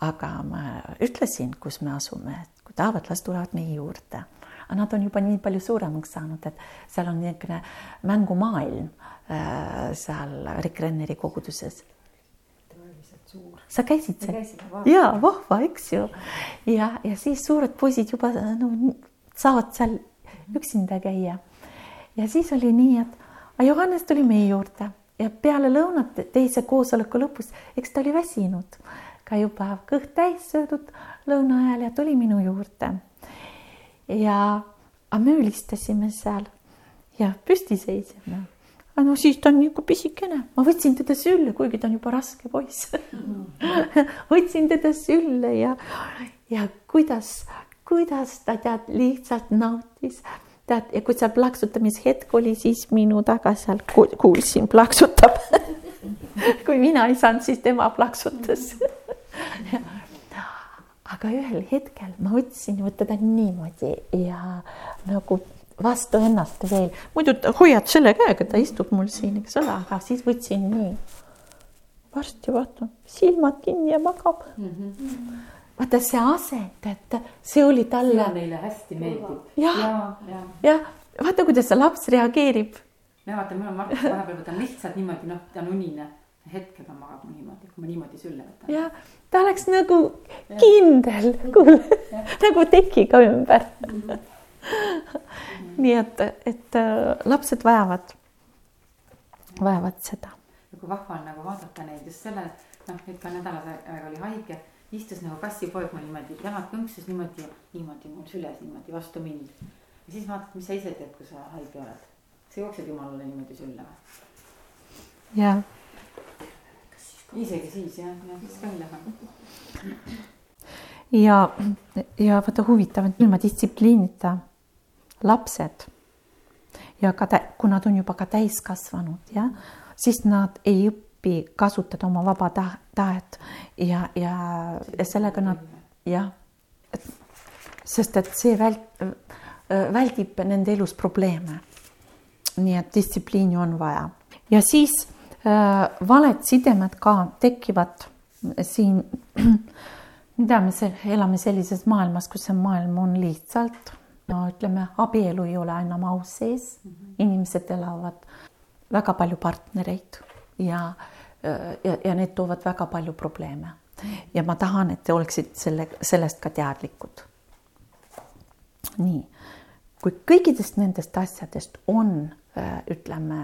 aga ma ütlesin, kus me asume, et tahavad, las tulevad meie juurde. aga nad on juba nii palju suuremaks saanud, et seal on niisugune mängumaailm äh, seal Rick Renneri koguduses. sa käisid seal? jaa, vahva, eks ju. ja, ja siis suured poisid juba no, saavad seal üksinda käia. Ja siis oli nii, et Johannes tuli meie juurde ja peale lõunat teise koosoleku lõpus, eks ta oli väsinud ka juba kõht täis söödud lõuna ajal ja tuli minu juurde. ja me ülistasime seal ja püsti seisime. no siis ta on niisugune pisikene, ma võtsin teda sülle, kuigi ta on juba raske poiss võtsin teda sülle ja, ja kuidas, kuidas ta tead lihtsalt nautis tead, ja kui seal plaksutamishetk oli, siis minu taga seal kuulsin, plaksutab kui mina ei saanud, siis tema plaksutas aga ühel hetkel ma võtsin ta niimoodi ja nagu vastu ennast veel, muidu hoiad selle käega, ta istub mul siin, eks ole, aga siis võtsin nii. varsti vaatan, silmad kinni ja magab mm. -hmm. Vaata see asend, et see oli talle. neile hästi meeldib. jah, jah ja. ja., vaata, kuidas see laps reageerib. ja vaata, mul on Markus vahepeal võtan lihtsalt niimoodi, noh, ta on unine hetkel ta magab niimoodi, kui ma niimoodi sülle võtan. jah, ta oleks nagu ja. kindel, kuule, nagu tekiga ümber mm. -hmm. nii et, et äh, lapsed vajavad, vajavad seda. ja kui vahva on nagu vaadata neid just selle, noh, nüüd ka nädala aega oli haige, istus nagu kassipoeg mul niimoodi, jalad kõnksus niimoodi, niimoodi mul süles niimoodi vastu mind. ja siis vaatad, mis sa ise teed, kui sa haige oled. sa jooksed jumalale niimoodi sülle või? jah isegi siis jah, jah, siis ka ei lähe. ja, ja vaata huvitav, et ilma distsipliinita lapsed ja ka, kui nad on juba ka täiskasvanud, jah, siis nad ei õpi tihtipeale kasutada oma vaba ta- tahet ja, ja, ja sellega nad jah, sest et see vält-, väldib nende elus probleeme. nii et distsipliini on vaja ja siis äh, valed sidemed ka tekivad siin mida me se-, elame sellises maailmas, kus see maailm on lihtsalt no ütleme, abielu ei ole enam aus sees -hmm. inimesed elavad väga palju partnereid ja, ja, ja need toovad väga palju probleeme. ja ma tahan, et te oleksite selle, sellest ka teadlikud. nii, kui kõikidest nendest asjadest on, ütleme,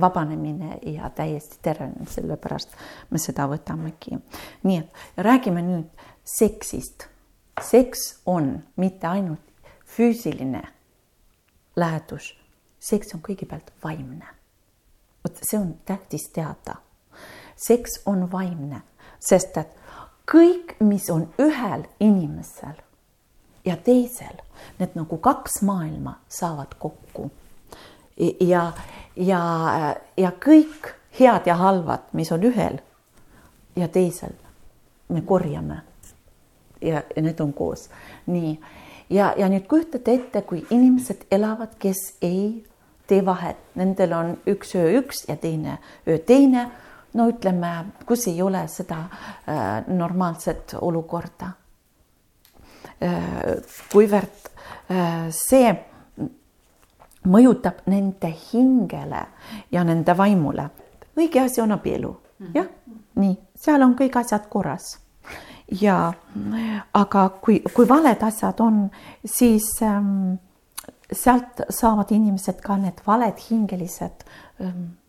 vabanemine ja täiesti tervenemine, sellepärast me seda võtamegi. nii et räägime nüüd seksist. seks on mitte ainult füüsiline lähedus, seks on kõigepealt vaimne. vot see on tähtis teada. Seks on vaimne, sest et kõik, mis on ühel inimesel ja teisel, need nagu kaks maailma saavad kokku. ja, ja, ja kõik head ja halvad, mis on ühel ja teisel, me korjame. ja, need on koos, nii ja, ja nüüd kujutate ette, kui inimesed elavad, kes ei tee vahet, nendel on üks öö üks ja teine öö teine. No ütleme, kus ei ole seda äh, normaalset olukorda äh,. kuivõrd äh, see mõjutab nende hingele ja nende vaimule. õige asi on abielu, jah, nii, seal on kõik asjad korras ja aga kui, kui valed asjad on, siis ähm, sealt saavad inimesed ka need valed hingelised ähm, äh,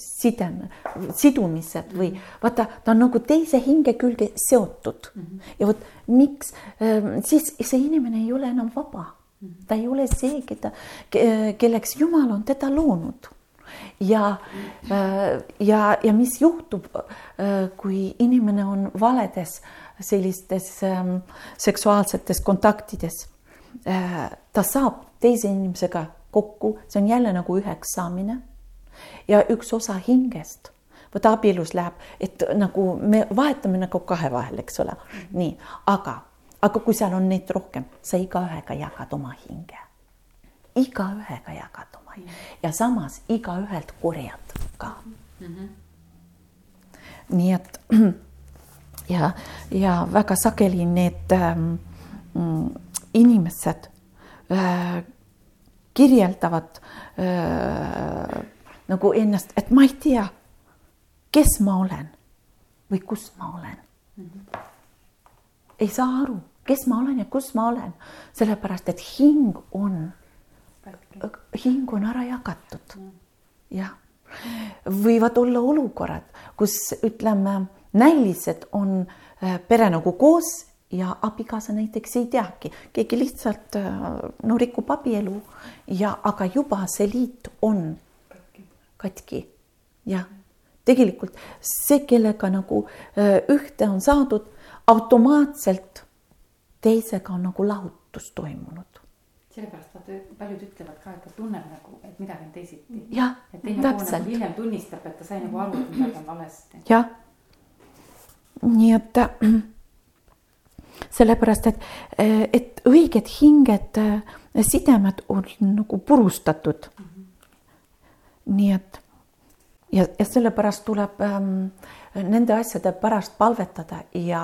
sideme, sidumised või vaata, ta on nagu teise hinge külge seotud mm -hmm. ja vot miks ähm,, siis see inimene ei ole enam vaba mm. -hmm. ta ei ole see, keda, kelleks Jumal on teda loonud ja, äh, ja, ja mis juhtub, äh, kui inimene on valedes sellistes ähm, seksuaalsetes kontaktides. Äh, ta saab teise inimesega kokku, see on jälle nagu üheks saamine ja üks osa hingest vot abielus läheb, et nagu me vahetame nagu kahe vahel, eks ole, nii, aga, aga kui seal on neid rohkem, sa igaühega jagad oma hinge, igaühega jagad oma hinge ja samas igaühelt korjad ka mm. -hmm. nii et ja, ja väga sageli need ähm, mm, inimesed äh, kirjeldavad äh, nagu ennast, et ma ei tea, kes ma olen või kus ma olen mm. -hmm. ei saa aru, kes ma olen ja kus ma olen, sellepärast et hing on, hing on ära jagatud mm. jah, võivad olla olukorrad, kus ütleme näilised on äh, pere nagu koos ja abikaasa näiteks ei teagi, keegi lihtsalt äh, no rikub abielu ja, aga juba see liit on katki. jah, tegelikult see, kellega nagu äh, ühte on saadud, automaatselt teisega on nagu lahutus toimunud sellepärast vaata paljud ütlevad ka, et ta tunneb nagu, et midagi on teisiti. jah, nagu täpselt. Nagu hiljem tunnistab, et ta sai nagu aru, et midagi on valesti. jah nii et sellepärast, et, et õiged hinged, sidemed on nagu purustatud mm. Nii et ja, ja sellepärast tuleb ähm, nende asjade pärast palvetada ja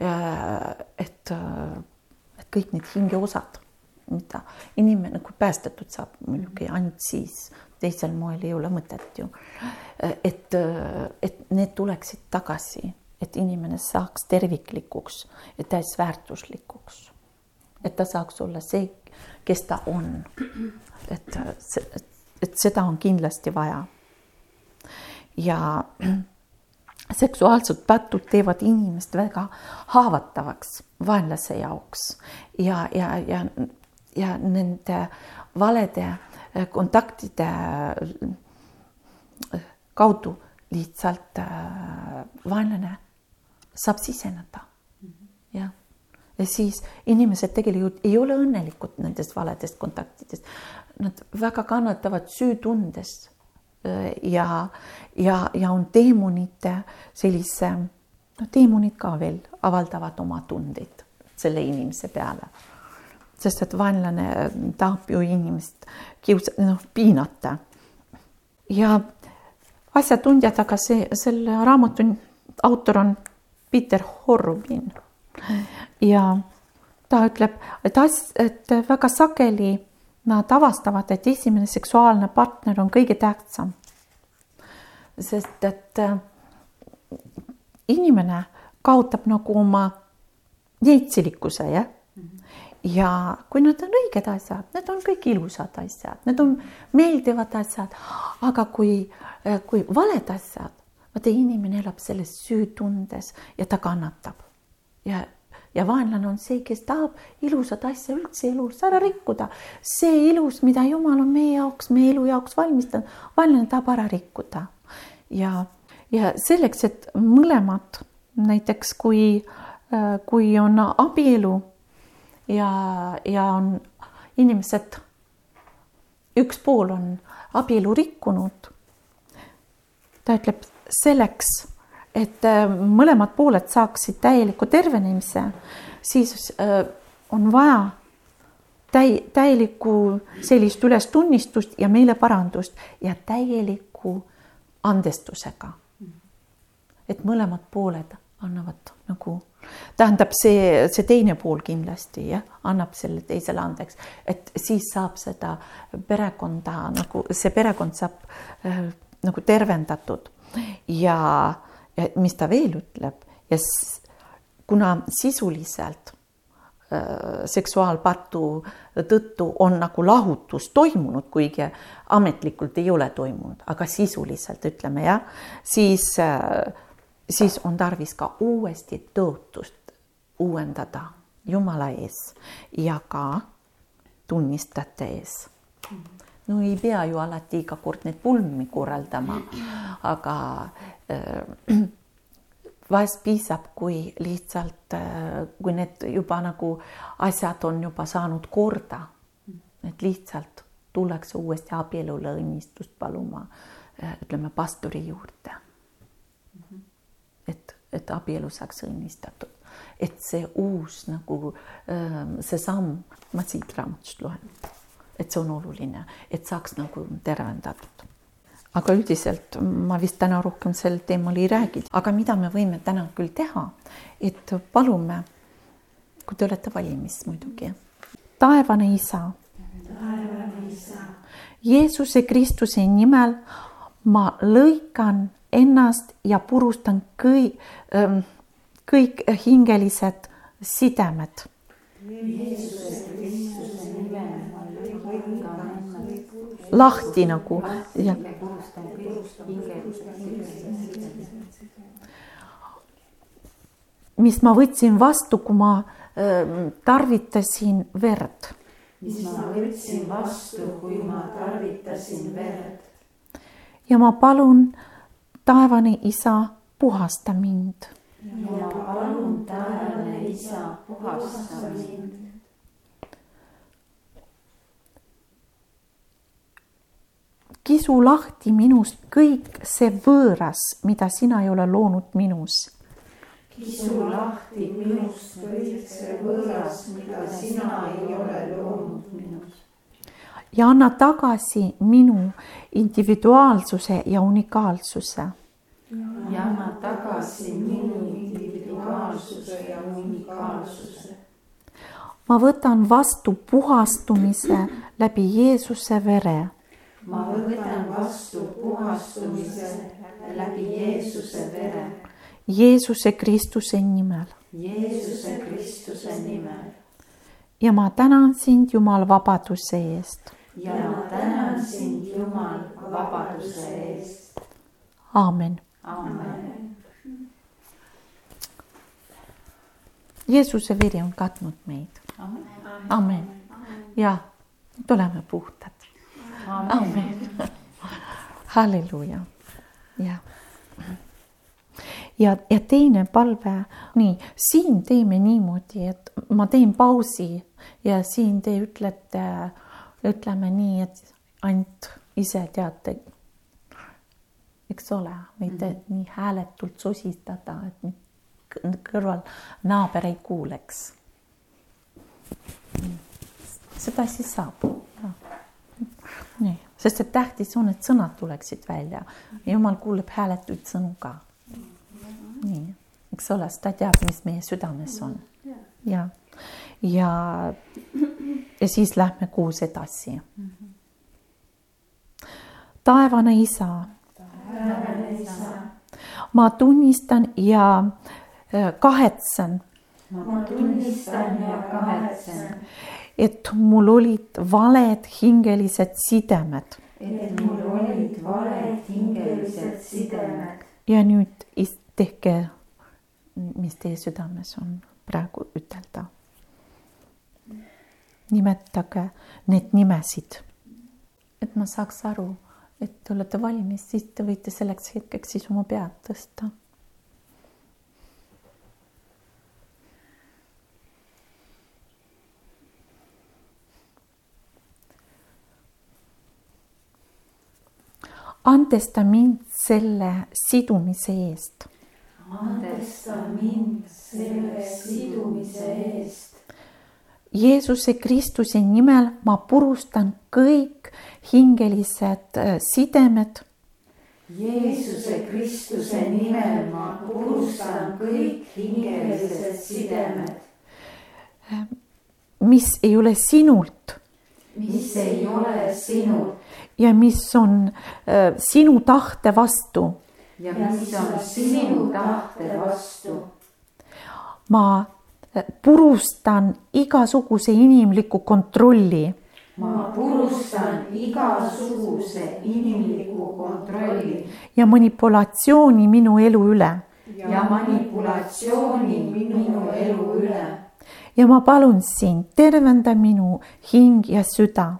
äh, et, et kõik need hingeosad, mida inimene, kui päästetud saab muidugi ainult siis, teisel moel ei ole mõtet ju. et, et need tuleksid tagasi et inimene saaks terviklikuks ja täisväärtuslikuks. et ta saaks olla see, kes ta on. et, et, et seda on kindlasti vaja. ja seksuaalsed patud teevad inimest väga haavatavaks vaenlase jaoks ja, ja, ja, ja nende valede kontaktide kaudu lihtsalt äh, vaenlane saab siseneda jah. ja siis inimesed tegelikult ei ole õnnelikud nendest valedest kontaktidest. Nad väga kannatavad süütundes ja, ja, ja on teemonite sellise, noh, teemonid ka veel avaldavad oma tundeid selle inimese peale. sest et vaenlane tahab ju inimest kiusa-, noh, piinata. ja asjatundjad, aga see, selle raamatu autor on Peter Horubin ja ta ütleb, et as-, et väga sageli nad avastavad, et esimene seksuaalne partner on kõige tähtsam. sest et äh, inimene kaotab nagu oma neitsilikkuse, jah. ja kui need on õiged asjad, need on kõik ilusad asjad, need on meeldivad asjad, aga kui, äh, kui valed asjad, vaata inimene elab selles süütundes ja ta kannatab ja ja vaenlane on see, kes tahab ilusat asja üldse elus ära rikkuda. see ilus, mida Jumal on meie jaoks, meie elu jaoks valmistanud, vaenlane tahab ära rikkuda. ja, ja selleks, et mõlemad näiteks kui, äh, kui on abielu ja, ja on inimesed, üks pool on abielu rikkunud. ta ütleb selleks et äh, mõlemad pooled saaksid täieliku tervenemise, siis äh, on vaja täi-, täielikku sellist ülestunnistust ja meeleparandust ja täieliku andestusega. et mõlemad pooled annavad nagu, tähendab see, see teine pool kindlasti jah, annab selle teisele andeks, et siis saab seda perekonda nagu see perekond saab äh, nagu tervendatud ja ja mis ta veel ütleb? Ja kuna sisuliselt äh, seksuaalpatu tõttu on nagu lahutus toimunud, kuigi ametlikult ei ole toimunud, aga sisuliselt ütleme jah, siis äh,, siis on tarvis ka uuesti tõotust uuendada Jumala ees ja ka tunnistajate ees no ei pea ju alati iga kord neid pulmi korraldama, aga äh, vahest piisab, kui lihtsalt äh,, kui need juba nagu asjad on juba saanud korda, et lihtsalt tullakse uuesti abielule õnnistust paluma äh,, ütleme pastori juurde. et, et abielu saaks õnnistatud, et see uus nagu äh, see samm, ma siit raamatust loen et see on oluline, et saaks nagu tervendatud. aga üldiselt ma vist täna rohkem sel teemal ei räägi, aga mida me võime täna küll teha, et palume, kui te olete valmis muidugi. taevane isa. taevane isa. Jeesuse Kristuse nimel ma lõikan ennast ja purustan kõik, ähm, kõik hingelised sidemed. Jeesuse Kristuse lahti nagu ja. mis ma võtsin vastu, kui ma äh, tarvitasin verd. mis ma võtsin vastu, kui ma tarvitasin verd. ja ma palun, taevane isa, puhasta mind. ja ma palun, taevane isa, puhasta mind kisu lahti minust kõik see võõras, mida sina ei ole loonud minus. kisu lahti minust kõik see võõras, mida sina ei ole loonud minus. ja anna tagasi minu individuaalsuse ja unikaalsuse. ja anna tagasi minu individuaalsuse ja unikaalsuse. ma võtan vastu puhastumise läbi Jeesuse vere ma võtan vastu puhastumise läbi Jeesuse vere. Jeesuse Kristuse nimel. Jeesuse Kristuse nimel. ja ma tänan sind, Jumal, vabaduse eest. ja ma tänan sind, Jumal, vabaduse eest. aamen. aamen. Jeesuse veri on katnud meid. amen. ja nüüd oleme puhtad. Amen. halleluuja, jah. ja, ja teine palve, nii siin teeme niimoodi, et ma teen pausi ja siin te ütlete, ütleme nii, et ainult ise teate, eks ole, võite mm -hmm. nii hääletult sosistada, et kõrval naaber ei kuuleks. seda siis saab. Sest et tähtis on, et sõnad tuleksid välja. jumal kuuleb hääletuid sõnu ka. nii, eks ole, sest ta teab, mis meie südames on. ja, ja, ja siis lähme kuus edasi. taevane isa ma tunnistan ja äh, kahetsen. ma tunnistan ja kahetsen. Et mul olid valed hingelised sidemed. et mul olid valed hingelised sidemed. ja nüüd tehke, mis teie südames on praegu ütelda. nimetage need nimesid, et ma saaks aru et te olete valmis, siis te võite selleks hetkeks siis oma pead tõsta. Andesta mind selle sidumise eest. andesta mind selle sidumise eest Jeesuse Kristuse nimel ma purustan kõik hingelised äh, sidemed. Jeesuse Kristuse nimel ma purustan kõik hingelised sidemed. mis ei ole sinult. Mis ei ole sinult. ja mis on äh, sinu tahte vastu. ja mis on sinu tahte vastu. ma purustan igasuguse inimliku kontrolli. ma purustan igasuguse inimliku kontrolli. ja manipulatsiooni minu elu üle. ja manipulatsiooni minu elu üle. Ja ma palun sind, tervenda minu hing ja süda.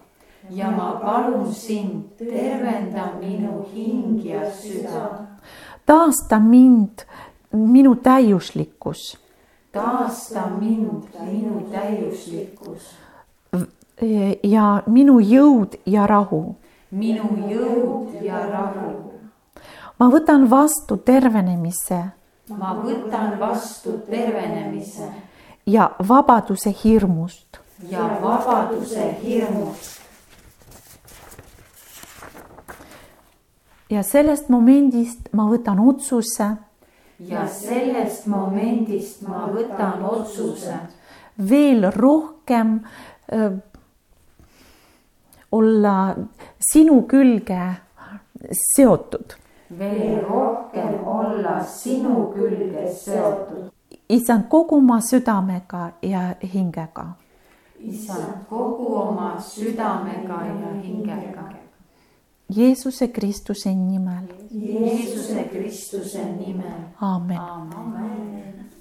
ja ma palun sind, tervenda minu hing ja süda. taasta mind, minu täiuslikkus taasta mind, minu täiuslikkus. ja minu jõud ja rahu. minu jõud ja rahu. ma võtan vastu tervenemise. ma võtan vastu tervenemise. Ja vabaduse hirmust. ja vabaduse hirmust. ja sellest momendist ma võtan otsuse ja sellest momendist ma võtan otsuse veel rohkem öö, olla sinu külge seotud. veel rohkem olla sinu külge seotud. Issand, kogu oma südamega ja hingega. issand, kogu oma südamega ja hingega Jeesuse Kristuse nimel. Jeesuse Kristuse nimel. aamen, aamen.